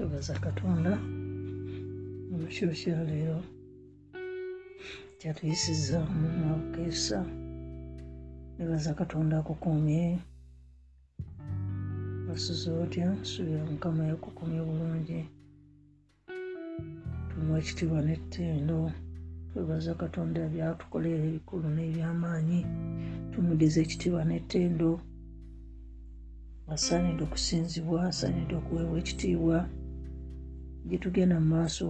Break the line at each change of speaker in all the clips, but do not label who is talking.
twebaza katonda omukiro kyaleero kyatuyisiza mu mwabukeesa nebaza katonda akukumye basuze otya? Subira mukama yakukumye bulungi. Tumuwa ekitiibwa n'ettendo. Twebaza katonda byatukolera ebikulu n'ebyamaanyi. Tumudiza ekitiibwa n'ettendo. Asaanidde okusinzibwa asaanidde okuweebwa ekitiibwa gyetugenda mu maaso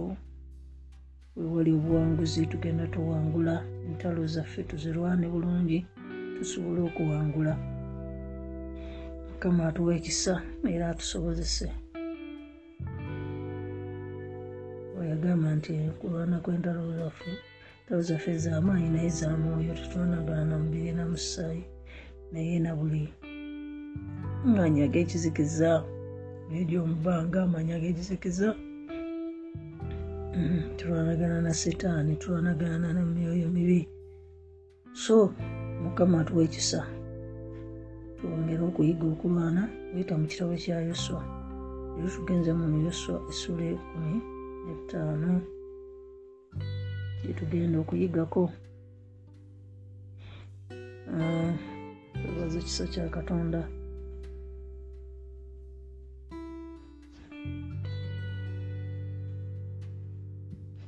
wewali obuwanguzi tugenda tuwangula entalo zaffe tuzirwane bulungi tusobole okuwangula. Mukama atuwa ekisa era atusobozese. Weyagamba nti kulwana kw'entalo zaffe entalo zaffe z'amaanyi naye za mwoyo tetwanagana na mubiri na musaayi naye na buli amanyi ag'ekizikiza ebyomubbanga amanyi ag'ekizikiza tulwanagana na setaani tulwanagana na myoyo mibi. So mukama atuwa ekisa twongere okuyiga okulwana wita mu kitabo kya yoswa. Era tugenze mu yoswa essula ekumi netaano gyetugenda okuyigako. Twebaza ekisa kya katonda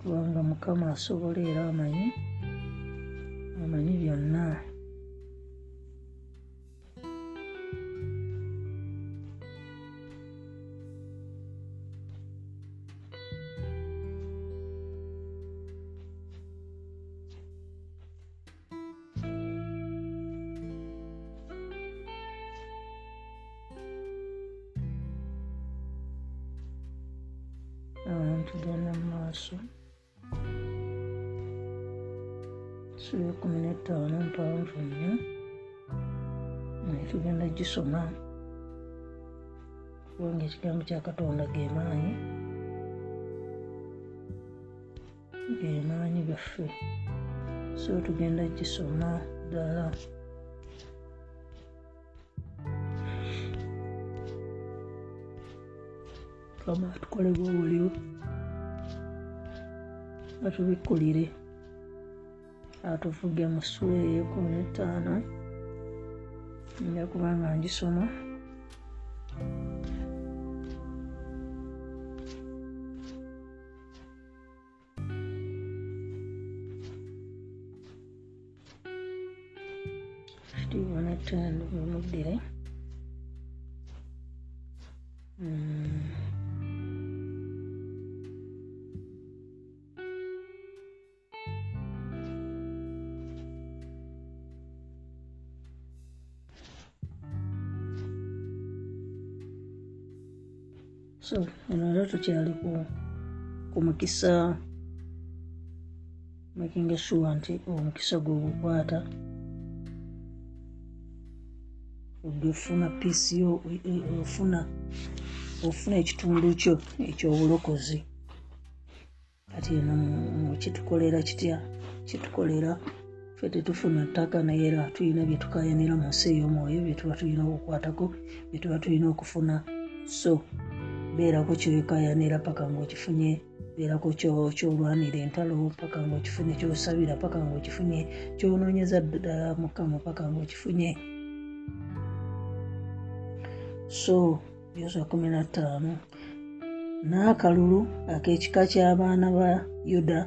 kubanga mukama asobola era amanyi amanyi byonna. Tugenda mu maaso sula ekumi netaano mpanvu nnyo naye tugenda gisoma kubanga ekigambo kya katonda ge maanyi ge maanyi gaffe so tugenda gisoma ddala kama atukolebwa obulyo atubikkulire atuvuge mu ssula eyo ekumi netaano nja kubanga ngisoma. Kitiibwa netendo bwemuddire so eno era tukyali ku mukisa making sure nti omukisa gwe ogukwata ogefuna piisi yo ofuna ofuna ekitundu kyo ekyobulokozi kati eno kitukolera kitya? Kitukolera ffe tetufuna ttaka naye era tulina byetukayanira mu nsi ey'omwoyo byetuba tulina okukwatako byetuba tulina okufuna. So beerako kyokayanira paka ngaokifunye beerako kyolwanira entalo paka ngaokifunye kyosabira paka ngaokifunye kyonoonyeza ddala mukama paka ngaokifunye so na ttaano n'akalulu ak'ekika ky'abaana ba yuda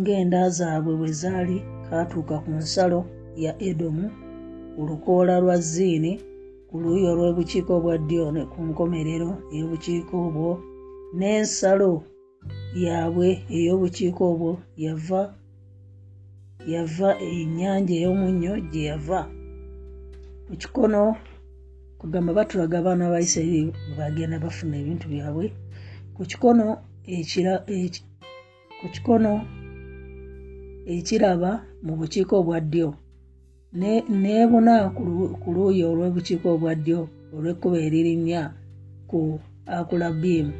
ng'enda zaabwe bwe zaali kaatuuka ku nsalo ya edomu ku lukoola lwa ziini ku luuyi olw'obukiiko obwa ddyo ne ku nkomerero ey'obukiiko obwo n'ensalo yaabwe ey'obukiiko obwo yava yava ennyanja ey'omunnyo gye yava. Ku kikono kugamba batulaga abaana ba isirairi bagenda bafuna ebintu byabwe. Ku kikono ku kikono ekiraba mu bukiiko obwa ddyo neebuna ku luuyi olw'obukiiko obwa ddyo olw'ekkuba eririnnya ku akulabimu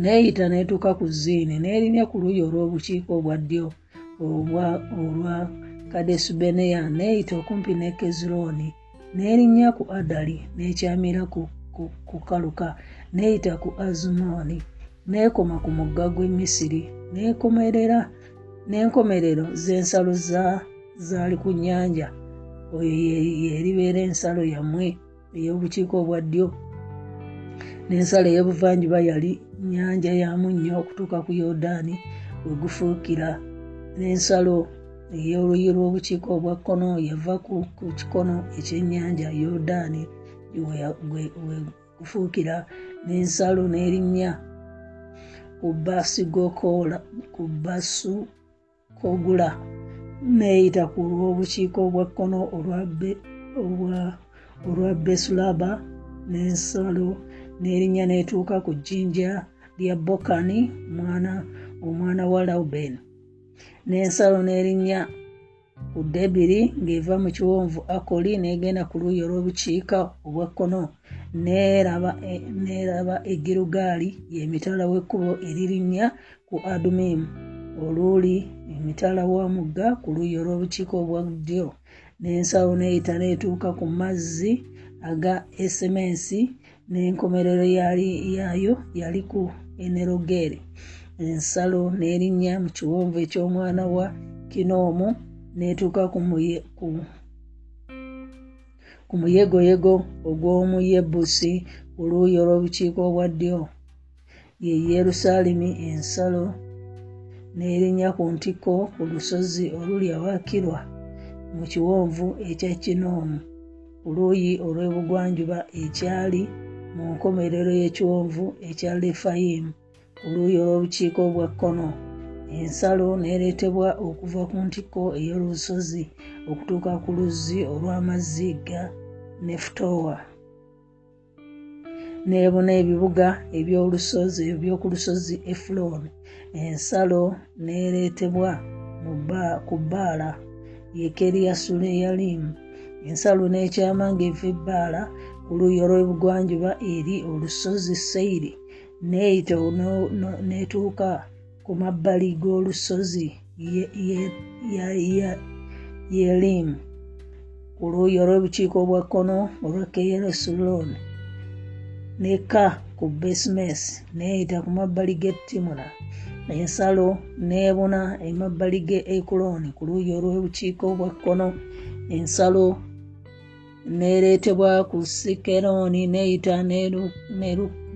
neeyita n'etuuka ku ziini n'erinnya ku luuyi olw'obukiiko obwa ddyo olwa kadesubeneya neeyita okumpi ne kezirooni n'erinnya ku adali n'ekyamira ku kaluka neeyita ku azumooni n'ekoma ku mugga gw'e misiri n'ekomerera n'enkomerero z'ensalo zaali ku nnyanja. Oyo yeribeera ensalo yammwe ey'obukiiko obwa ddyo. N'ensalo ey'obuvanjuba yali nnyanja ya munnyo okutuuka ku yodaani we gufuukira. N'ensalo ey'oluyi lw'obukiiko obwa kkono yava ku kikono ekyennyanja yodaani we gufuukira. N'ensalo n'erinnya ku basigokoola ku basukogula neeyita ku lw'obukiiko obwa kkono olwa besulaba n'ensalo n'erinnya n'etuuka ku jjinja lya bokani mwana omwana wa laubeni n'ensalo n'erinnya ku debiri ng'eva mu kiwonvu akoli n'egenda ku luuyi olw'obukiika obwa kkono n'eraba egirugaali y'emitala w'ekkubo eririnnya ku adumimu oluli emitala wa mugga ku luuyi olw'obukiika obwa ddyo n'ensalo n'eyita n'etuuka ku mazzi aga esemensi n'enkomerero yaayo yali ku enerogere. Ensalo n'erinnya mu kiwonvu eky'omwana wa kinoomu n'etuuka ku muyegoyego ogw'omuyebusi ku luuyi olw'obukiika obwa ddyo ye yerusaalemi ensalo n'erinnya ku ntikko ku lusozi oluli awakirwa mu kiwonvu ekya kinoomu. Ku luuyi olw'ebugwanjuba ekyali mu nkomerero y'ekiwonvu ekya lefayimu ku luuyi olw'obukiika obwa kkono ensalo n'ereetebwa okuva ku ntikko ey'olusozi okutuuka ku luzzi olw'amazzi ga nefutowa n'ebuna ebibuga eby'olusozi eby'oku lusozi efulooni ensalo n'ereetebwa ku bbaala yekeriyasulealimu ensalo n'ekyama ng'eva ebbaala ku luuyi olw'ebugwanjuba eri olusozi seyiri neeyita n'etuuka ku mabbali g'olusozi yerimu ku luuyi olw'obukiika obwa kkono olwa keyerosulooni nekka ku besimesi neeyita ku mabbali g'e timuna ensalo n'ebuna emabbali g'e ekuloni ku luuyi olw'obukiika obwa kkono. Ensalo n'ereetebwa ku sikerooni neeyita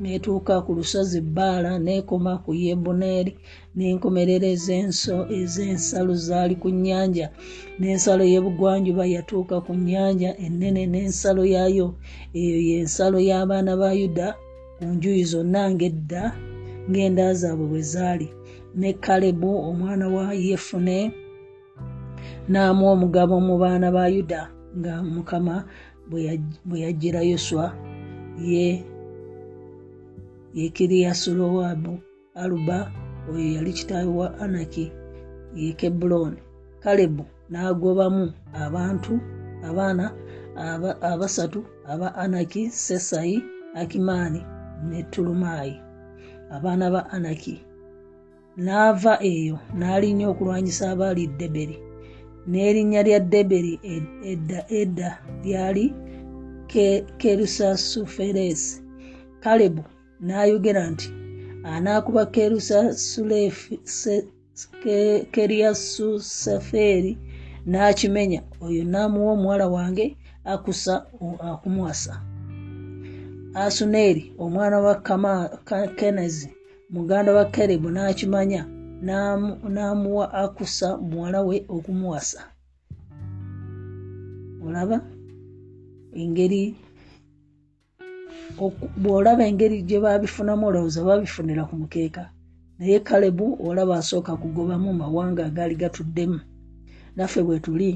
n'etuuka ku lusozi bbaala n'ekoma ku yebuneeri n'enkomerero ez'ensalo zaali ku nnyanja. N'ensalo y'ebugwanjuba yatuuka ku nnyanja ennene n'ensalo yaayo eyo y'ensalo y'abaana ba yuda ku njuyi zonna ng'edda ng'enda zaabwe bwe zaali. Ne kalebu omwana wa yefune n'amuwa omugabo mu baana ba yuda nga mukama bwe yajjira yoswa ye yekiriyasulowabu aluba oyo yali kitaawe wa anaki ye kebulooni kalebu n'agobamu abantu abaana abasatu aba anaki sesayi akimaani ne tulumayi abaana ba anaki. N'ava eyo n'alinnya okulwanyisa abaali deberi. N'erinnya lya deberi edda edda lyali kerusasuferesi kalebu n'ayogera nti anaakuba keriyasuseferi n'akimenya oyo n'amuwa omuwala wange akusa akumuwasa. Asuneri omwana wa kenezi muganda wa kerebu n'akimanya n'amuwa akusa muwala we okumuwasa. Olaba engeri bw'olaba engeri gye baabifunamu olowooza baabifunira ku mukeeka. Naye kalebu olaba asooka kugobamu mawanga agaali gatuddemu. Naffe bwe tuli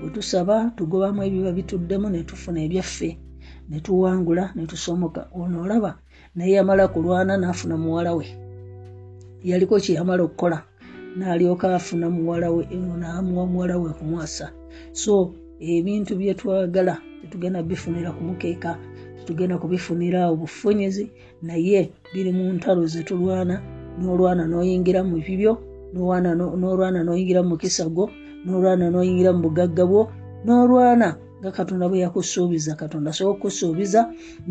bwe tusaba tugobamu ebiba bituddemu ne tufuna ebyaffe ne tuwangula ne tusomoka. Ono olaba naye yamala kulwana n'afuna muwala we. Yaliko kyeyamala okukola n'alyoka afuna muwala we n'amuwa muwala we kumwasa so ebintu byetwagala tetugenda bifunira ku mukeeka tetugenda kubifunira obufunyezi naye biri mu ntalo zetulwana n'olwana n'oyingira mu bibyo n'olwana n'oyingira mu kisago n'olwana n'oyingira mu bugagga bwo n'olwana nga katonda bwe yakusuubiza katonda asobola okukusuubiza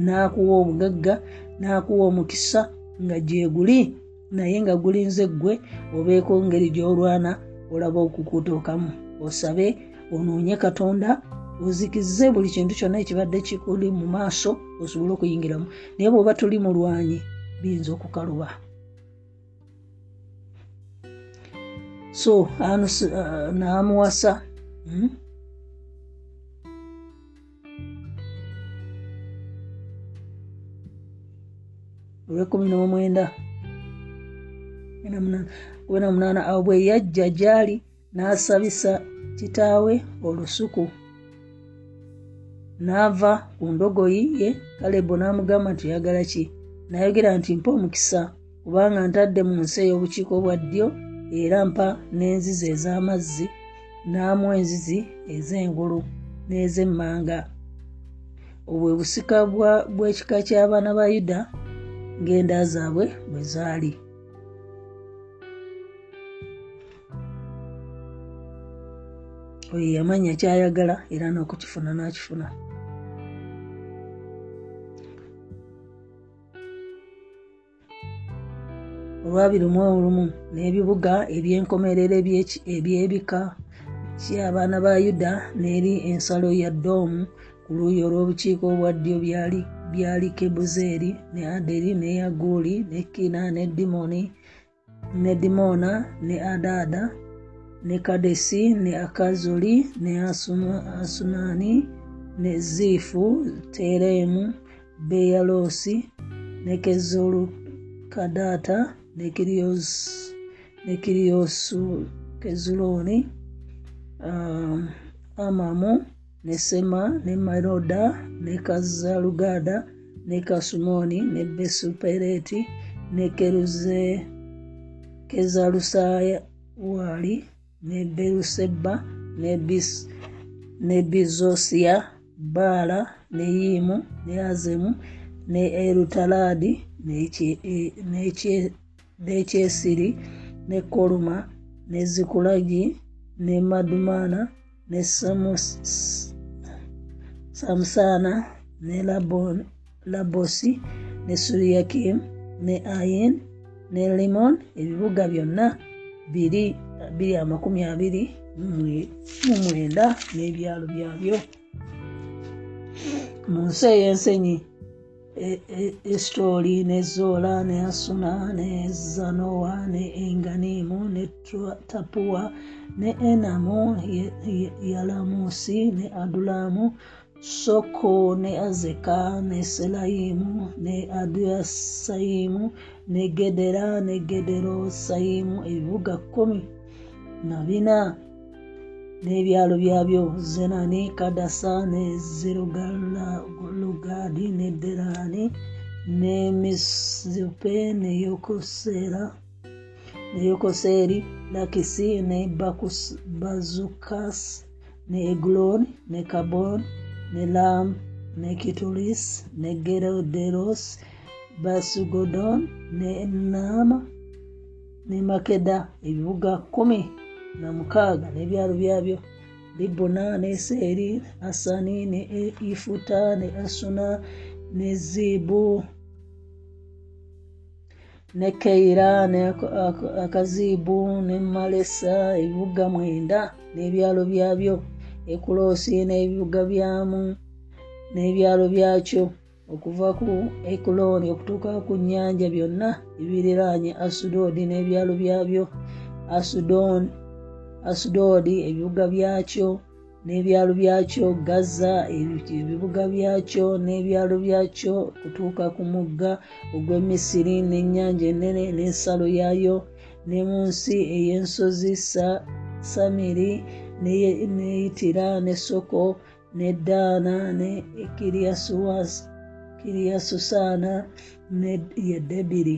n'akuwa obugagga n'akuwa omukisa nga gyeguli naye nga gulinze ggwe obeeko ngeri gy'olwana olaba okukutuukamu osabe onoonye katonda ozikize buli kintu kyonna ekibadde kikuli mu maaso osobole okuyingiramu. Naye bweoba tuli mulwanyi biyinza okukaluba. So uh, naamuwasa hmm? olwekumi n'omwenda wena munaana awo bwe yajja gyali n'asabisa kitaawe olusuku n'ava ku ndogoyi ye kalebo n'amugamba nti oyagala ki? Nayogera nti mpa omukisa kubanga ntadde mu nsi ey'obukiiko bwa ddyo era mpa n'enzizi ez'amazzi n'amu enzizi ez'engulu n'ez'emmanga. Obwe busika bw'ekika ky'abaana ba yuda ng'enda zaabwe bwe zaali. Oyo yamanya kyayagala era n'okukifuna n'akifuna olwabiri mu olumu n'ebibuga ebyenkomerero ebyebika kyabaana ba yuda n'eri ensalo ya doomu ku luuyi olw'obukiiko obwa ddyo byali kebuzeeri ne aderi ne yaguuli ne kina ne dimoni ne dimona ne adaada ne kadesi ne akazoli ne asunani ne ziifu tereemu beyalosi ne kezolukadaata ne kiriyosu kezuloni um, amamu ne sema ne maroda ne kazalugada ne kasumoni ne besupereti ne keruze kezalusaya wali ne beruseba ne bizosiya baala ne yimu ne azemu ne erutaladi n'ekyesiri ne koluma ne zikulagi ne madumana ne samusana ne labosi ne suriyakim ne ayin ne limon ebibuga byonna biri biri amakumi abiri mu mwenda n'ebyalo byabyo. Mu nsi ey'ensenyi esitoli ne zola ne asuna ne zanowa ne enganimu ne tapuwa ne enamu yalamusi ne adulamu soko ne azeka ne selayimu ne aduyasayimu ne gedera ne gederosayimu ebibuga kumi na bina n'ebyalo byabyo zenani kadasa ne zerugadi ne derani ne misipe ne yokosera ne yokoseri lakisi ne bazukas ne eglon ne kabon ne lam ne kitulis ne geroderos basugodon ne nama ne makeda. Ebibuga kumi na mukaaga n'ebyalo byabyo. Libuna ne seeri asani ne ifuta ne asuna ne zibu ne keira ne akazibu ne malesa ebibuga mwenda n'ebyalo byabyo. Ekuloosi n'ebibuga byamu n'ebyalo byakyo. Okuva ku ekuloni okutuuka ku nnyanja byonna ebiriraanye asudodi n'ebyalo byabyo. Asudon asudodi ebibuga byakyo n'ebyalo byakyo gaza ebibuga byakyo n'ebyalo byakyo kutuuka ku mugga ogw'emisiri n'ennyanja ennene n'ensalo yaayo ne mu nsi ey'ensozi samiri neyitira ne soko ne daana ne kiriyasusana ne ye debiri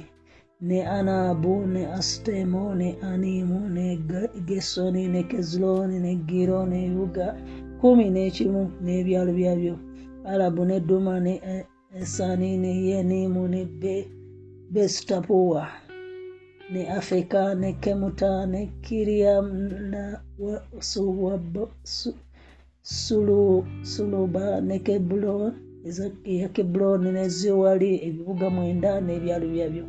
ne anabu ne astemo ne animu ne gesoni ne kezuloni ne giro n'ebibuga kumi n'ekimu n'ebyalo byabyo. Arabu ne duma ne esani ne yenimu ne besitapuwa ne afeka ne kemuta ne kiriyam na suluba ne kebulon ya kebuloni ne ziwali ebibuga mwenda n'ebyalo byabyo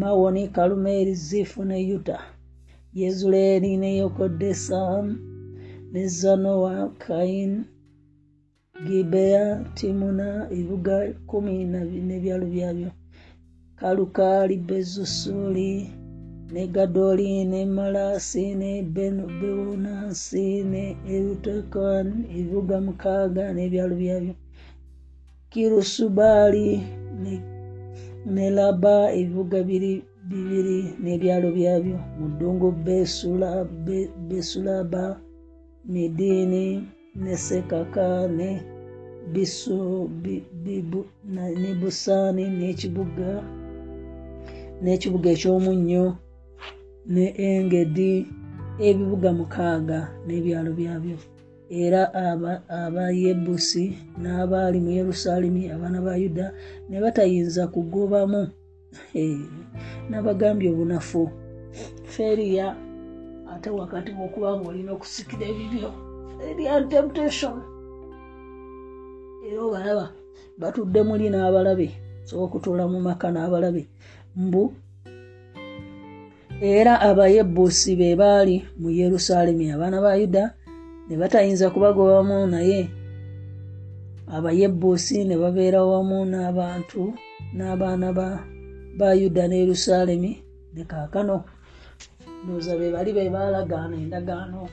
mawoni kalumeri zifu ne yuta yezuleeri ne yokodesam ne zanowa kain gibeya timuna ebibuga kumi n'ebyalo byabyo. Kalukali bezusuli ne gadoli ne malasi ne bewonasi ne eutekan ebibuga mukaaga n'ebyalo byabyo. Kirusubali ne laba ebibuga bibiri n'ebyalo byabyo mu ddungu besulaba midini ne sekaka ne ne busaani n'ekibuga n'ekibuga ekyomunnyo ne engedi ebibuga mukaaga n'ebyalo byabyo era abayebusi n'abaali mu yerusaalemi abaana ba yuda ne batayinza kugobamu. N'abagambye obunafu. Feriya ate wakati wokuba nga olina okusikira ebibyo feriya temptation. Era obalaba batudde muli n'abalabe soba okutuula mu maka n'abalabe. Mbu era abayebusi be baali mu yerusaalemi abaana ba yuda ne batayinza kubagobamu naye. Abayebuusi ne babeera wamu n'abantu n'abaana ba yuda ne yerusaalemi. Ne kaakano ndowooza be bali be baalagaana endagaano.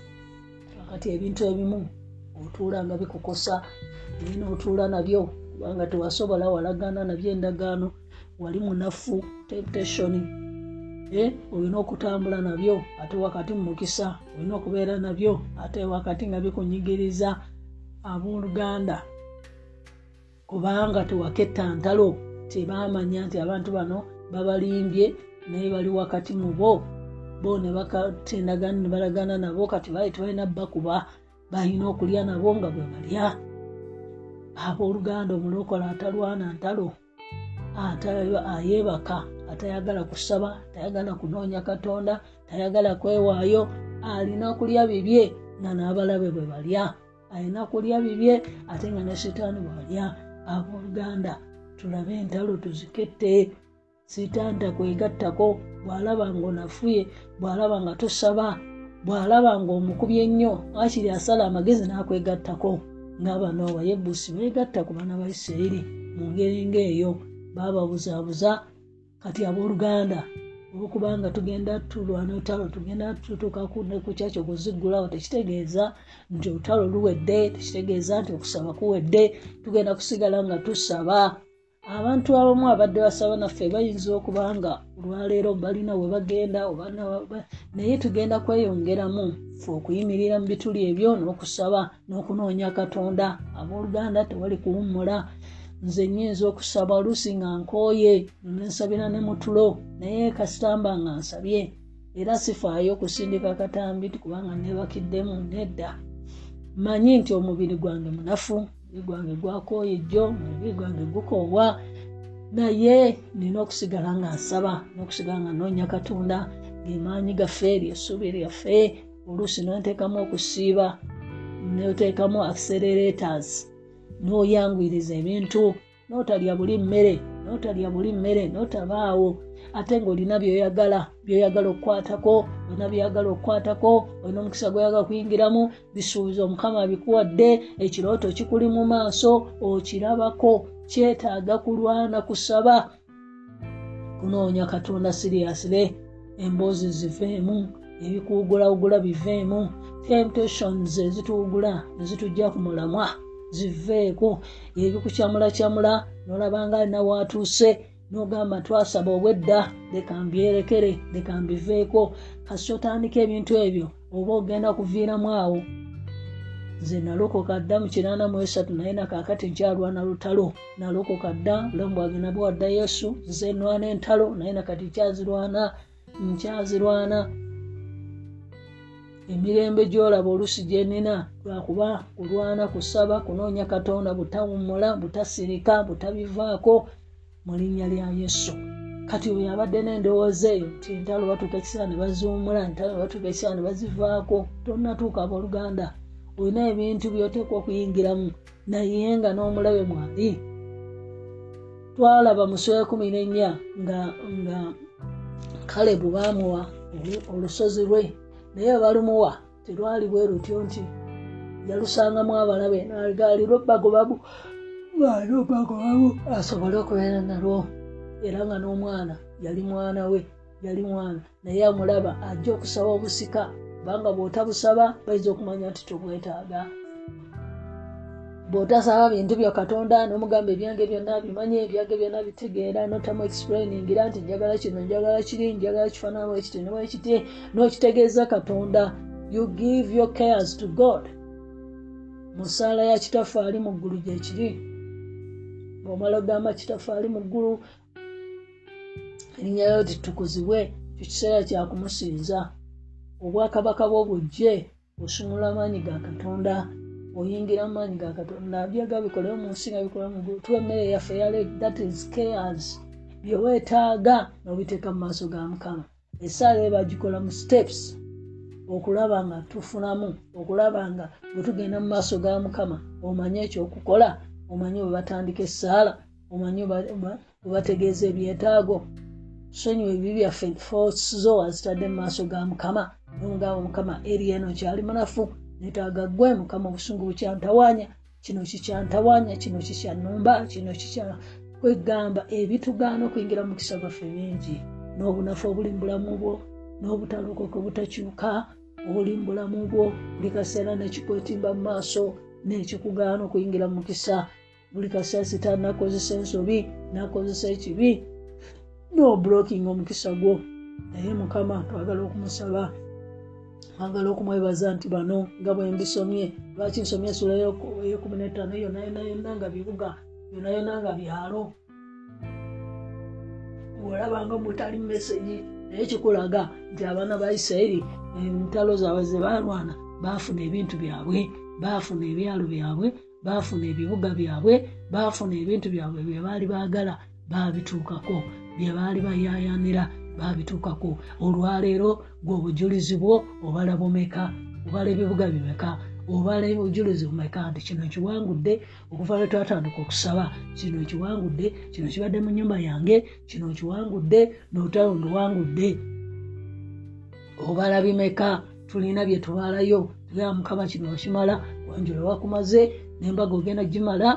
Kakati ebintu ebimu otuula nga bikukosa naye n'otuula nabyo kubanga tewasobola walagaana nabyo endagaano. Wali munafu temptation olina okutambula nabyo ate wakati mu mukisa olina okubeera nabyo ate wakati nga bikunyigiriza abooluganda kubanga tewaketta ntalo tebamanya nti abantu bano babalimbye naye bali wakati mu bo. Bo ne bakatendagana ne balagana nabo kati baali tebalina bakuba balina okulya nabo nga bwe balya. Abooluganda omulokola atalwana ntalo ayeebaka atayagala kusaba tayagala kunoonya katonda tayagala kwewaayo alina kulya bibye nga n'abalabe bwe balya. Alina kulya bibye ate nga ne sitaani bwebalya abooluganda tulabe entalo tuzikette. Sitaani takwegattako bw'alaba nga onafuye bw'alaba nga tosaba bw'alaba nga omukubye ennyo akiri asala amagezi n'akwegattako ng'abano abayebusi beegatta ku baana ba isirayiri mu ngeri ng'eyo baababuzaabuza kati abooluganda olwokubanga tugenda tulwana olutalo tugenda tutuuka ku kyakyo kuziggulawo tekitegeeza nti olutalo luwedde tekitegeeza nti okusaba kuwedde tugenda kusigala nga tusaba. Abantu abamu abadde basaba naffe bayinza okuba nga olwaleero balina we bagenda naye tugenda kweyongeramu fe okuyimirira mu bituli ebyo n'okusaba n'okunoonya katonda. Abooluganda tewali kuwummula nze nyinza okusaba oluusi nga nkooye nensabira ne mutulo naye kasitamba nga nsabye era sifaayo okusindika katambi kubanga nebakiddemu nedda. Manyi nti omubiri gwange munafu omubiri gwange gwakooye jjo omubiri gwange gukoowa naye nina okusigala nga nsaba n'okusigala nga noonya katonda ng'emaanyi gaffe lyessuubi lyaffe oluusi nonteekamu okusiiba noteekamu accelerators n'oyanguyiriza ebintu n'otalya buli mmere n'otalya buli mmere n'otabaawo. Ate ng'olina byoyagala byoyagala okukwatako olina byoyagala okukwatako olina omukisa gwoyagala kuyingiramu bisuubiza omukama bikuwadde ekirooto kikuli mu maaso okirabako kyetaaga kulwana kusaba. Kunoonya katonda siriyasire emboozi ziveemu ebikuwugulawugula biveemu. Temptations ezituwugula ezitujja ku mulamwa ziveeko ebikukyamulakyamula nolabanga alina waatuuse nogamba twasaba obwedda leka mbyerekere leka mbiveeko. Kasi otandika ebintu ebyo oba ogenda kuviiramu awo. Nze nalokoka dda mu kinaana mu esatu naye nakakati nkyalwana lutalo. Nalokoka dda olamu bwagenda bwadda yesu nze nwana entalo naye nakati kyazirwana nkyazirwana emirembe gyolaba olusi gyenina lwakuba kulwana kusaba kunoonya katonda butawumula butasirika butabivaako mu linnya lya yesu. Kati oyo abadde n'endowooza eyo nti entalo batuuka ekiseera ne baziwumula entalo batuuka ekiseera ne bazivaako tonnatuuka abooluganda. Olina ebintu byoteekwa okuyingiramu naye nga n'omulabe mwali twalaba mu sura kumi nenya nga nga kalebu baamuwa olusozi lwe naye balumuwa terwali bwe lutyo nti yalusangamu abalabe nalgaliro bagobabu ngaali bagobabu asobole okubeera nalwo. Era nga n'omwana yali mwana we yali mwana. Naye amulaba ajja okusaba obusika kubanga bw'otabusaba bayinza okumanya nti tobwetaaga bw'otasaba bintu bya katonda n'omugamba ebyange byonna bimanye ebyange byonna bitegeera notamu explainingira nti njagala kino njagala kiri njagala kifaanana wekiti newekiti n'okitegeeza katonda. You give your cares to god. Mu ssaala ya kitaffe ali mu ggulu gyekiri bwomala ogamba kitaffe ali mu ggulu erinnya lyo titukuzibwe kyo kiseera kyakumusinza obwakabaka bw'obujje osumula amaanyi ga katonda oyingira mu maanyi ga katonda byaga bikolewo mu nsi nga bikolewo mu ggulu tuwa emmere yaffe yale that is cares byeweetaaga nobiteeka mu maaso ga mukama. Esaala ebagikola mu steps okulaba nga tufunamu okulaba nga bwe tugenda mu maaso ga mukama omanye ekyokukola omanye bwe batandika essaala omanye bwe bategeeza ebyetaago. Sonyiwa ebibi byaffe fozo azitadde mu maaso ga mukama nomugamba mukama eri eno kyali munafu netaaga gwe mukama obusungu bukyantawanya kino kikyantawanya kino kikyanumba kino kikya kwegamba? Ebitugaana okuyingira mu kisa gwaffe bingi. N'obunafu obuli mu bulamu bwo n'obutalokoka obutakyuka obuli mu bulamu bwo buli kaseera nekikwetimba mu maaso nekikugaana okuyingira mu mukisa buli kaseera sitaani nakozesa ensobi nakozesa ekibi. Nobulokinga omukisa gwo. Naye mukama twagala okumusaba twagala okumwebaza nti bano nga bwembisomye lwaki nsomye esula eyokumi netaano yona yona yona nga bibuga yona yona nga byalo? Olabanga mutali mumesegi naye kikulaga nti abaana ba isirairi entalo zaabwe zebalwana bafuna ebintu byabwe bafuna ebyalo byabwe bafuna ebibuga byabwe bafuna ebintu byabwe byebaali baagala babituukako byebaali bayayanira babituukako olwaleero gwe obujulizi bwo obala bumeka obala ebibuga bimeka obala obujulizi bumeka. Nti kino kiwangudde okuva lwe twatandika okusaba. Kino kiwangudde kino kibadde mu nyumba yange kino kiwangudde nolutalo nduwangudde obala bimeka tulina bye tubalayo. Tugera mukama kino wakimala wanjula wakumaze nembaga ogenda gimala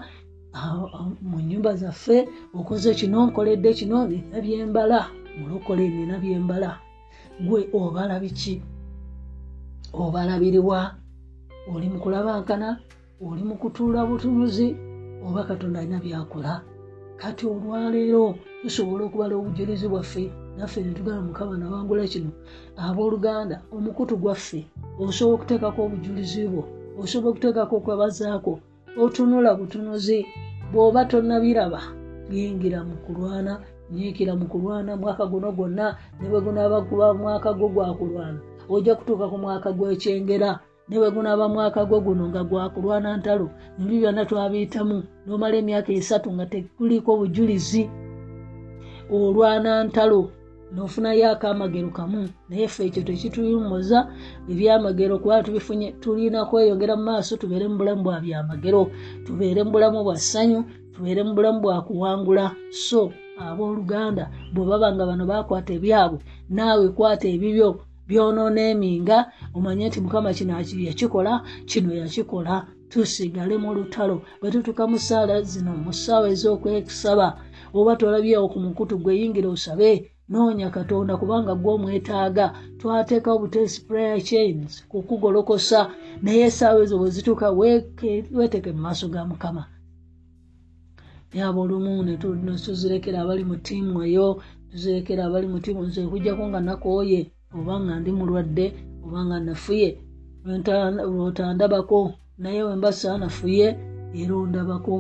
mu nyumba zaffe okoze kino nkoledde kino nina byembala mulokole nina byembala gwe obala biki? Obala biriwa oli mukulabankana oli mukutuula butunuzi? Oba katonda alina byakola? Kati olwaleero tusobola okubala obujulizi bwaffe naffe netugala mukama nawangula kino abooluganda omukutu gwaffe osobola okuteekako obujulizi bwo osobola okuteekako okwebazaako otunula butunuzi bw'oba tonnabiraba yingira mu kulwana nyiikira mu kulwana mwaka guno gwonna ne bwe gunaaba kuba mwaka gwo gwakulwana ojja kutuuka ku mwaka gw'ekyengera ne bwe gunaaba mwaka gwo guno nga gwakulwana ntalo. Nibyo byonna twabiyitamu n'omala emyaka esatu nga tekuliko bujulizi. Olwana ntalo nofunayo akamagero kamu naye ffe ekyo tekituyumuza ebyamagero kuba tubifunye tulina kweyongera mu maaso tubeere mu bulamu bwa byamagero. Tubeere mu bulamu bwa ssanyu tubeere mu bulamu bwa kuwangula. So abooluganda bwe baba nga bano bakwata ebyabwe naawe kwata ebibyo byonoona eminga omanye nti mukama kino yakikola kino yakikola. Tusigale mu lutalo. Bwe tutuka mu ssaala zino mu ssaawa ez'okwekusaba oba tolabyewo ku mukutu gweyingira osabe noonya katonda kubanga gwomwetaaga twateekawo butesi prayer chains kukugolokosa naye essaawa ezo bwe zituuka weeteeke mu maaso ga mukama yaba olumu netuzirekera abali mu ttiimu eyo tuzirekera abali mu ttiimu nze kujjako nga nakooye oba nga ndi mulwadde oba nga nafuye lwotandabako naye wemba saanafuye era ondabako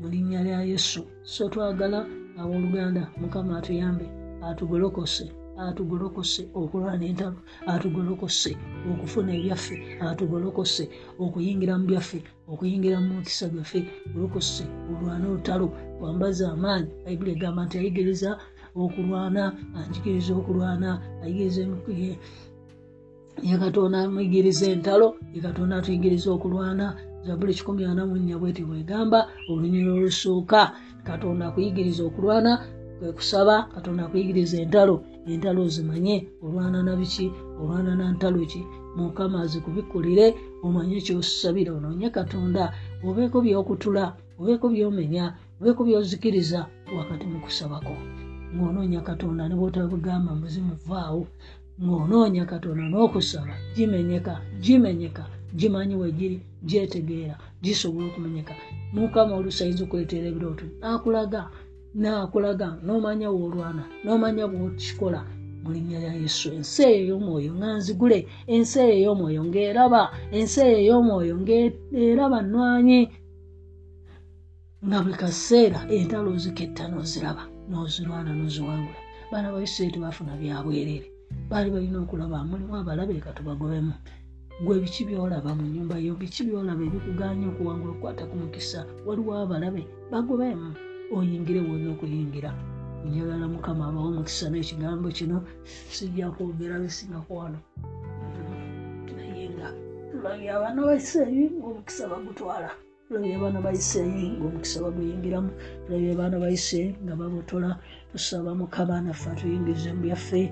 mu linnya lya yesu. So twagala abooluganda mukama atuyambe atugolokose atugolokose okulwana entalo atugolokose okufuna ebyaffe atugolokose okuyingira mu byaffe okuyingira mu mukisa gwaffe golokose olwana olutalo wambaza amaanyi. Bayibuli egamba nti ayigiriza okulwana anjigiriza okulwana ayigiriza yekatonda amuyigiriza entalo yekatonda atuyigiriza okulwana. Zabuli kikumi ana munya bweti bwegamba olunyiro olusooka katonda akuyigiriza okulwana kwekusaba katonda akuyigiriza entalo entalo zimanye olwana nabiki olwana nantalo ki mukama azikubikulire omanye kyosabira onoonye katonda obeeko byokutula obeeko byomenya obeeko byozikiriza wakati mukusabako ngaonoonya katonda ne bwotabugamba muzimu vaawo ngaonoonya katonda n'okusaba gimenyeka gimenyeka gimanyi wegiri gyetegeera gisobola okumenyeka. Mukama olusayinza okuleetera ebirooto nakulaga nakulaga nomanya woolwana nomanya bwokikola mulinnya lya yesu ensi eyo ey'omwoyo nga nzigule ensi eyo ey'omwoyo ngaeraba ensi eyo ey'omwoyo ngaeraba nnwanyi. Nga buli kaseera entalo oziketta noziraba nozirwana noziwangula. Baana baisirairi tebafuna byabwerere baali balina okulaba mulimu abalabe katubagobemu gwe biki byolaba mu nyumba yo? Biki byolaba ebikuganya okuwangula okukwata ku mukisa? Waliwo abalabe bagobemu. Oyingire wona okuyingira njagala mukama abawo omukisa n'ekigambo kino sijja kwogera bisingako wano naye nga tulabye abaana baisirairi ngaomukisa bagutwala. Tulabye abaana baisirairi ngaomukisa baguyingiramu. Tulabye abaana baisirairi nga babotola tusaba mukama naffe atuyingize mu byaffe.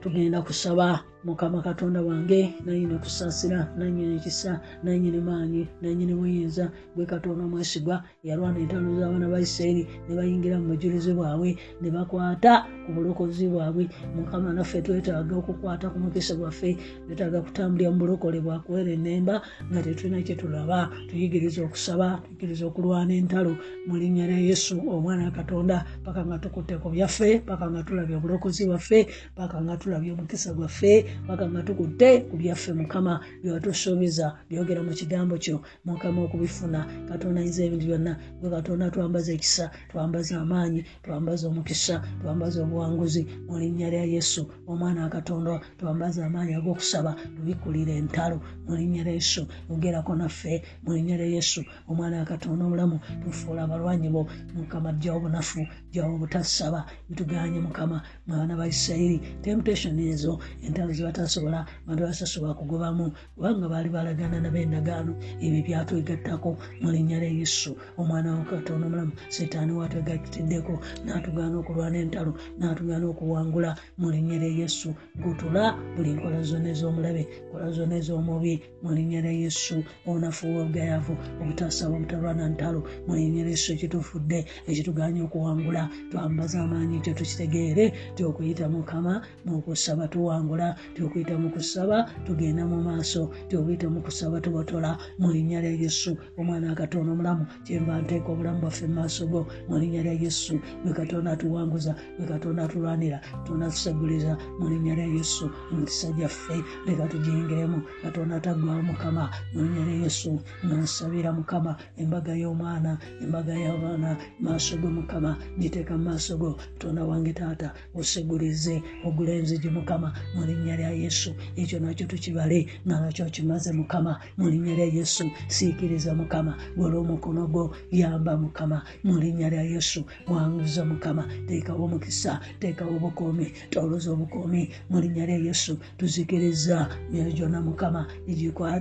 Tugenda kusaba mukama katonda wange nanyini kusaasira nanyini ekisa nanyini maanyi nanyini buyinza. Gwe katonda omwesigwa yalwana entalo z'abaana ba isirairi ne bayingira mu bujulizi bwabwe ne bakwata ku bulokozi bwabwe. Mukama naffe twetaaga okukwata ku mukisa gwaffe twetaaga kutambulira mu bulokole bwakuwera enemba nga tetulina kyetulaba tuyigiriza okusaba tuyigiriza okulwana entalo. Mu linnya lya yesu omwana katonda paka nga tukutte ku byaffe paka nga tulabye obulokozi bwaffe paka nga tulabye omukisa gwaffe paka nga tukutte ku byaffe mukama byewatusuubiza byogera mu kigambo kyo. Mukama okubifuna katonda ayinza ebintu byonna gwe katonda twambaza ekisa twambaza amaanyi twambaza omukisa twambaza obuwanguzi. Mu linnya lya yesu omwana wakatonda twambaza amaanyi ag'okusaba tubikulira entalo. Mu linnya lya yesu ogerako naffe. Mu linnya lya yesu omwana wakatonda omulamu tufuula abalwanyi bo. Mukama jjawo bunafu jjawo obutasaba bituganye mukama mwana ba isirairi temptation ezo entalo zebatasobola bantu basasobola kugobamu kubanga baali balagana nabendagaano ebyo byatwegattako mu linnya lya yesu. Omwana wakatonda omulamu setaani watwegatiddeko n'atugaana okulwana entalo n'atugaana okuwangula mu linnya lya yesu. Gutula buli nkola zonna ez'omulabe nkola zonna ez'omubi mu linnya lya yesu. Onafuwa obugayavu obutasaba obutalwana ntalo mu linnya lya yesu ekitufudde ekituganya okuwangula. Twambaza amaanyi ekyo tukitegeere tyokuyita mukama mukusaba tuwangula tyokuyita mukusaba tugenda mu maaso. Tyokuyita mukusaba tubotola mu linnya lya yesu omwana wakatonda omulamu kyenva nteeka obulamu bwaffe mu maaso go. Mu linnya lya yesu gwe katonda atuwanguza gwe katonda atulwanira katonda atuseguliza mu linnya lya yesu emikisa gyaffe leka tugiyingiremu katonda ataggwawo mukama. Mu linnya lya yesu nansabira mukama. Embaga y'omwana embaga y'abaana maaso go mukama. Giteeka mu maaso go. Katonda wange taata osegulize ogula enzigi mukama. Mu linnya lya yesu. Ekyo nakyo tukibale nga nakyo kimaze mukama. Mu linnya lya yesu. Siikiriza mukama. Gola omukono gwo yamba mukama. Mu linnya lya yesu. Wanguza mukama. Teekawo omukisa teekawo obukuumi toloza obukuumi mu linnya lya yesu. Tuzikiriza. Myoyo gyonna mukama.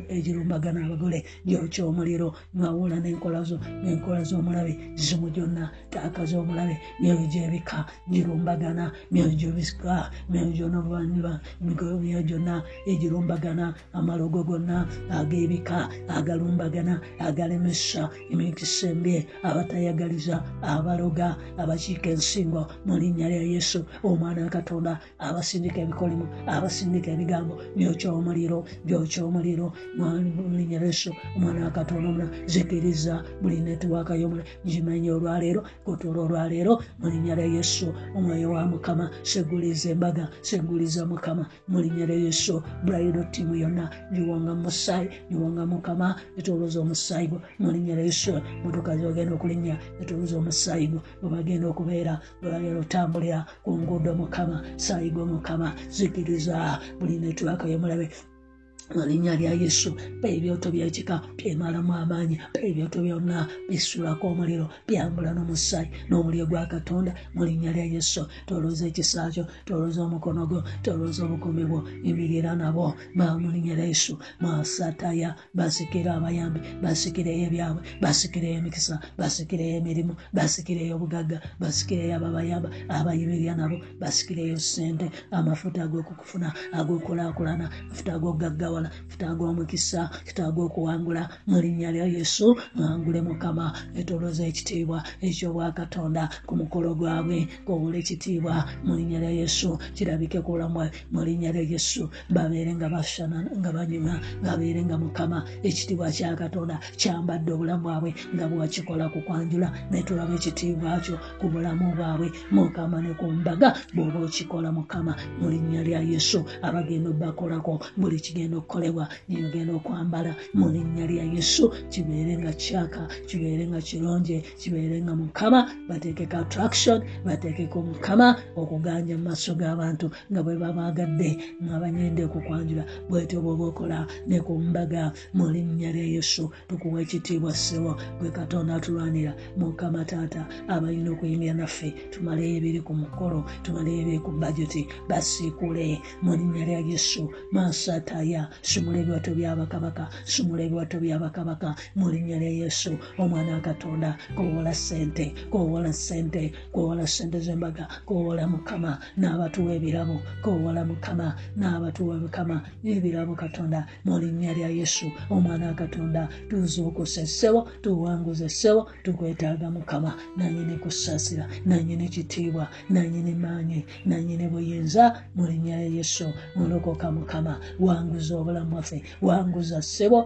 Egirumbagana abagole gyokya omuliro. Nwawula nenkolazo nenkola z'omulabe zimu gyonna taaka z'omulabe myoyo gyebika girumbagana myoyo gyobika myoyo gyonna obuvanyuma emyoyo gyonna egirumbagana amalogo gonna ag'ebika agalumbagana agalemesa emikisa embi abatayagaliza abaloga abakiika ensingo mu linnya lya yesu. Omwana wa katonda abasindika ebikolimu abasindika ebigambo byokya omuliro byokya omuliro. Mu linnya lya yesu omwana wa katonda omuna zikiriza buli netiwaaka y'omula ngimanya olwaleero kutuula olwaleero mu linnya lya yesu. Omwoyo wa mukama seguliza embaga seguliza mukama. Mu linnya lya yesu buraido tiimu yonna giwonga musaayi giwonga mukama etoloza omusaayi gwo. Mu linnya lya yesu. Motokazi ogenda okulinnya etoloza omusaayi gwo. Webagenda okubeera webagenda otambulira ku nguudo mukama saayi gwo mukama zikiriza buli netwaka yomulabe mu linnya lya yesu pa ebyoto byekika byemalamu amaanyi pa ebyoto byonna bisulako omuliro byambula n'omusaayi n'omuliro gwa katonda mu linnya lya yesu tolooza ekisa kyo tolooza omukono gwo tolooza obukumi bwo imirira nabo mu linnya lya yesu masataya basikira abayambi basikireyo ebyabwe basikireyo emikisa basikireyo emirimu basikireyo obugagga basikireyo ababayamba abayimirira nabo basikireyo sente amafuta ag'okukufuna ag'okulaakulana amafuta ag'okugaggawa okuwala kitaaga omukisa kitaaga okuwangula mu linnya lya yesu mwangule mukama etoloza ekitiibwa ekyobwakatonda ku mukolo gwabwe kobula ekitiibwa mu linnya lya yesu. Kirabike ku bulamu mu linnya lya yesu. Babeere nga bashana nga banyuma babeere nga mukama. Ekitiibwa kya katonda kyambadde obulamu bwabwe nga bwakikola ku kwanjula netulaba ekitiibwa kyo ku bulamu bwabwe. Mukama ne ku mbaga bw'oba okikola mukama mu linnya lya yesu. Abagenda obbakolako buli kigenda okukolebwa niyogenda okwambala mu linnya lya yesu. Kibeere nga kyaka kibeere nga kirungi kibeere nga mukama bateekeko attraction bateekeko mukama okuganja mu maaso g'abantu nga bwe babaagadde ngabanyende okukwanjula. Bwetyo bwoba okola ne ku mbaga mu linnya lya yesu tukuwa ekitiibwa ssebo. Gwe katonda atulwanira mukama taata abalina okuyingira naffe tumaleyo ebiri ku mukolo tumaleyo ebiri ku bajeti basiikule mu linnya lya yesu. Masataya sumula ebiwato byabakabaka sumula ebiwato byabakabaka mu linnya lya yesu omwana wa katonda kowola sente kowola sente kowola sente zembaga kowola mukama n'abatuwa ebirabo kowola mukama n'abatuwa mukama ebirabo katonda. Mu linnya lya yesu omwana wa katonda tuzuukusa essebo tuwanguza essebo tukwetaaga mukama. Nanyini kusaasira nanyini kitiibwa nanyini maanyi nanyini buyinza. Mu linnya lya yesu olokoka mukama wanguza obulamu bwaffe wanguza ssebo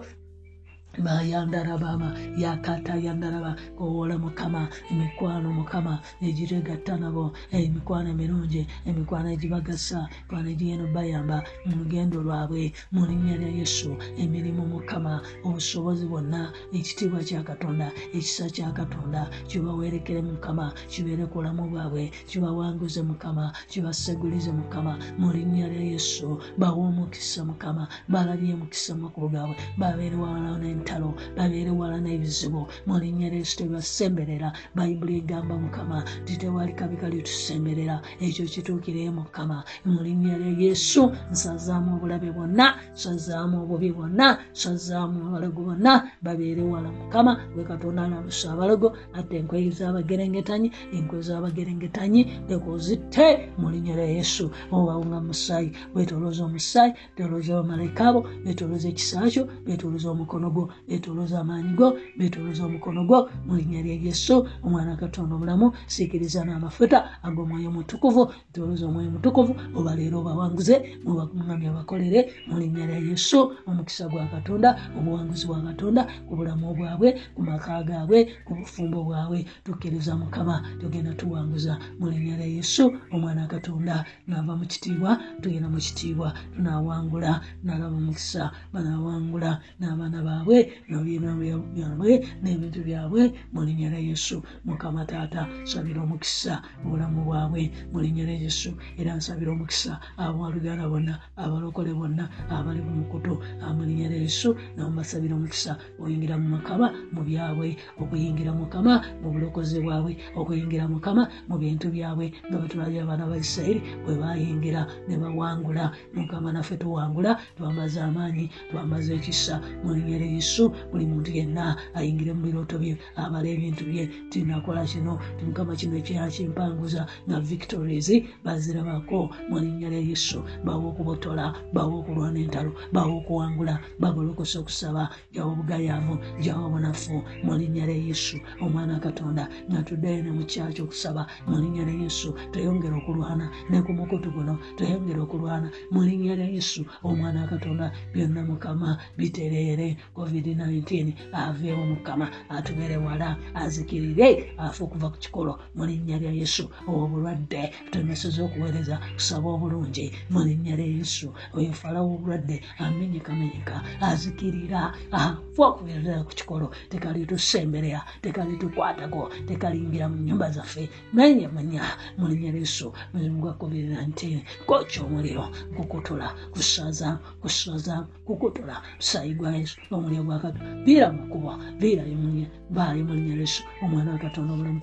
bayandarabama yakata yandaraba kowola mukama emikwano mukama egiregatta nabo emikwano emirungi emikwano egibagasa kwano egiyenda bayamba mu lugendo lwabwe mu linnya lya yesu emirimu mukama obusobozi bwonna ekitiibwa kya katonda ekisa kya katonda kibawerekere mukama kibeere ku bulamu bwabwe kibawanguze mukama kibasegulize mukama mu linnya lya yesu bawe omukisa mukama balabye mukisa mu makubo gaabwe babeere wawalawo n'entalo babeere wala n'ebizibu mu linnya lya yesu tebasemberera bayibuli egamba mukama titewali kabi kalitusemberera ekyo kituukireyo mukama mu linnya lya yesu nsazaamu obulabe bwonna nsazaamu obubi bwonna nsazaamu abalago bonna babeere wala mukama gwe katonda alamusa abalago ate enkweyi z'abagerengetanyi enkwe z'abagerengetanyi leka ozitte mu linnya lya yesu obawunga musaayi wetolooza omusaayi betolooza abamalayika abo betolooza ekisa kyo betolooza omukono gwo betolooza amaanyi go betolooza omukono gwo mu linnya lya yesu omwana wa katonda obulamu siikiriza n'amafuta ag'omwoyo mutukuvu betolooza omwoyo mutukuvu obaleero obawanguze mubamwami abakolere mu linnya lya yesu omukisa gwa katonda obuwanguzi bwa katonda ku bulamu bwabwe ku maka gaabwe ku bufumbo bwabwe. Tukkiriza mukama tugenda tuwanguza. Mu linnya lya yesu omwana wa katonda nava mu kitiibwa tugenda mu kitiibwa tunawangula nalaba omukisa banawangula n'abaana baabwe byabwe n'ebintu byabwe mu linnya lya yesu mukama taata sabira omukisa obulamu bwabwe mu linnya lya yesu era nsabira omukisa abaluganda bonna abalokole bonna abali mu mukutu mu linnya lya yesu namubasabira omukisa oyingira mu mukama mu byabwe okuyingira mukama mu bulokozi bwabwe okuyingira mukama mu bintu byabwe nga batulagira abaana ba isirayiri bwe bayingira ne bawangula mukama naffe tuwangula twambaza amaanyi twambaza ekisa mu linnya lya yesu yesu buli muntu yenna ayingire mu birooto bye abala ebintu bye tinakola kino. Timukama kino kyakimpanguza nga victories bazirabako mu linnya lya yesu. Bawa okubotola bawa okulwana entalo bawa okuwangula bagolokosa okusaba jawa obugayaavu jawa obunafu mu linnya lya yesu. Omwana katonda nga tuddayo ne mukyaki okusaba mu linnya lya yesu tweyongera okulwana ne ku mukutu guno tweyongera okulwana mu linnya lya yesu. Omwana katonda byonna mukama bitereere covid-19 aveewo mukama atubere wala azikirire afe okuva ku kikolo. Mu linnya lya yesu obulwadde tumeseza okuweereza kusaba obulungi. Mu linnya lya yesu oyo falawo obulwadde amenyekamenyeka azikirira afe okuweereza ku kikolo. Tekalitusemberea tekalitukwatako tekalingira mu nyumba zaffe. Menyamanya mu linnya lya yesu muzimu gwa covid-19 koca omuliro kukutula kusaza kusaza kukutula sayigwa yesu omuliro gwakatu biira mukubo biirayo mulinnya baayo mu linnya lya yesu omwana wa katonda obulamu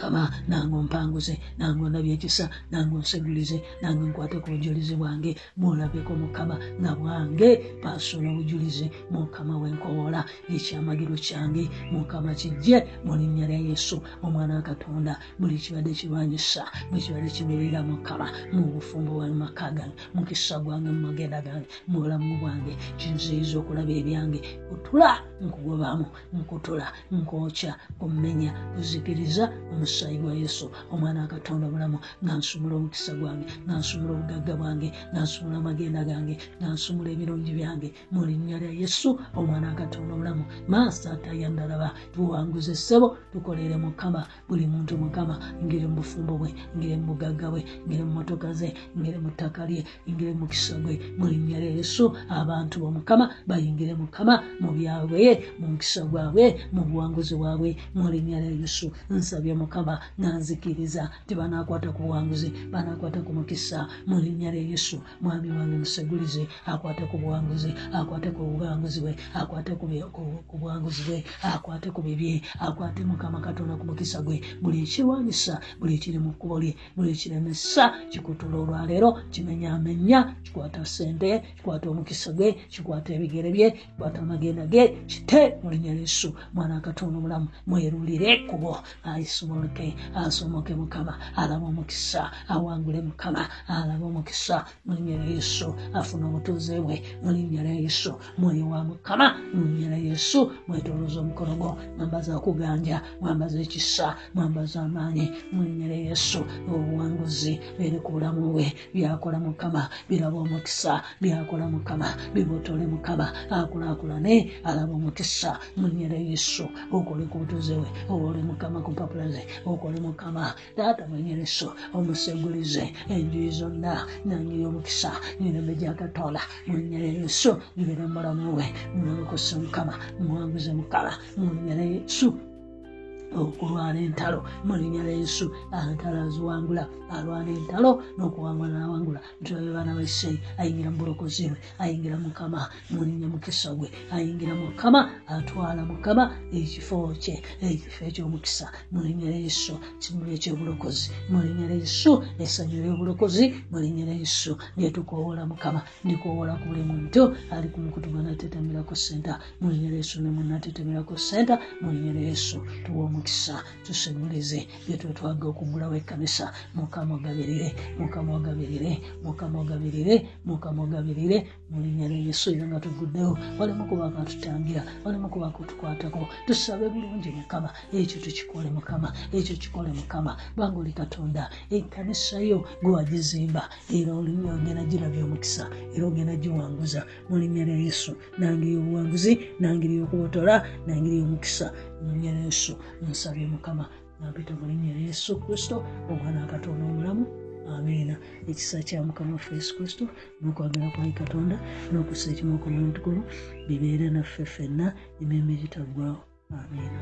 kama nange ompanguze nange ondabye ekisa nange onsegulize nange nkwate ku bujulizi bwange mulabeko mukama nga bwange pasona obujulizi mukama wenkowola ekyamagiro kyange mukama kijje mu linnya lya yesu omwana wa katonda. Buli kibadde kirwanyisa buli kibadde kimirira mukama mu bufumbo bwange maka gange mukisa gwange mu magenda gange mu bulamu bwange. Kinziyiza okulaba ebyange kutula nkugobamu nkutula nkwokya kumenya kuzikiriza omusaayi gwa yesu omwana wakatonda obulamu nga nsumula omukisa gwange nga nsumula obugagga bwange nga nsumula amagenda gange nga nsumula ebirungi byange. Mu linnya lya yesu omwana wakatonda obulamu maaso atayandalaba tuwanguze ssebo tukolere mukama buli muntu mukama ngire mu bufumbo bwe ngire mu bugagga bwe ngire mu motoka ze ngire mu ttaka lye ngire mu kisa gwe. Mu linnya lya yesu abantu bomukama bayingire mukama mu byabwe mu mukisa gwabwe mu buwanguzi bwabwe. Mu linnya lya yesu nsabye mukama nanzikiriza tibanakwata ku buwanguzi banakwata ku mukisa. Mu linnya lya yesu mwami wange musegulize akwate ku buwanguzi akwate ku buwanguzi bwe akwate ku buwanguzi bwe akwate ku bibye akwate mukama katonda ku mukisa gwe. Buli ekirwanyisa buli ekiri mu kkubo lye buli ekiremesa kikutula olwaleero kimenyamenya kikwata sente kikwata omukisa gwe kikwata ebigere bye kikwata amagenda ge kite mu linnya lya yesu. Mwana wa katonda omulamu mwerulire ekkubo ayisomoke asomoke mukama alaba omukisa awangule mukama alaba omukisa mu linnya lya yesu afuna obutuuze bwe mu linnya lya yesu mwoyo wa mukama mu linnya lya yesu mwetoloza omukono gwo mwambaza okuganja mwambaza ekisa mwambaza amaanyi mu linnya lya yesu obuwanguzi biri ku bulamu bwe byakola mukama biraba omukisa byakola mukama bibotole mukama akulaakulane alaba omukisa mu linnya lya yesu okole ku butuuze bwe obole mukama ku mpapula ze okole mukama taata yesu omusegulize enjuyi zonna nanjuyi omukisa emirembe gya katonda mu linnya lya yesu bibere mu bulamu bwe mulokose mukama muwanguze mukama mu linnya lya yesu okulwana entalo. Mu linnya lya yesu entalo aziwangula alwana entalo n'okuwangula n'awangula. Ntulabe baana ba isirayiri ayingira mu bulokozi bwe ayingira mukama mu linnya mukisa gwe ayingira mukama atwala mukama ekifo kye ekifo ekyomukisa. Mu linnya lya yesu kimuli ekyobulokozi. Mu linnya lya yesu essanyu ly'obulokozi. Mu linnya lya yesu lyetukoowola mukama ndikoowola ku buli muntu ali ku mukutu gwanatetemerako senta mu linnya lya yesu ne munatetemerako senta mu linnya lya yesu tuwa omukisa tusemulize byetwetwaga okugulawo ekkanisa. Mukama ogabirire mukama ogabirire mukama ogabirire mukama ogabirire. Mu linnya lya yesu era nga tuguddewo walemu kuba katutangira walemu kuba kutukwatako tusabe bulungi mukama ekyo tukikole mukama ekyo kikole mukama. Banga oli katonda ekkanisa yo gwe wagizimba era oli- ogenda girabya omukisa era ogenda giwanguza. Mu linnya lya yesu nangeri obuwanguzi nangeri okubotola nangeri omukisa mu linnya lya yesu nsabye mukama nampita mu linnya lya yesu kristo omwana wa katonda omulamu amiina. Ekisa kya mukama waffe yesu kristo n'okwagala kwali katonda n'okussa ekimu ku muntu guno bibeere naffe ffenna emirembe gitaggwawo amiina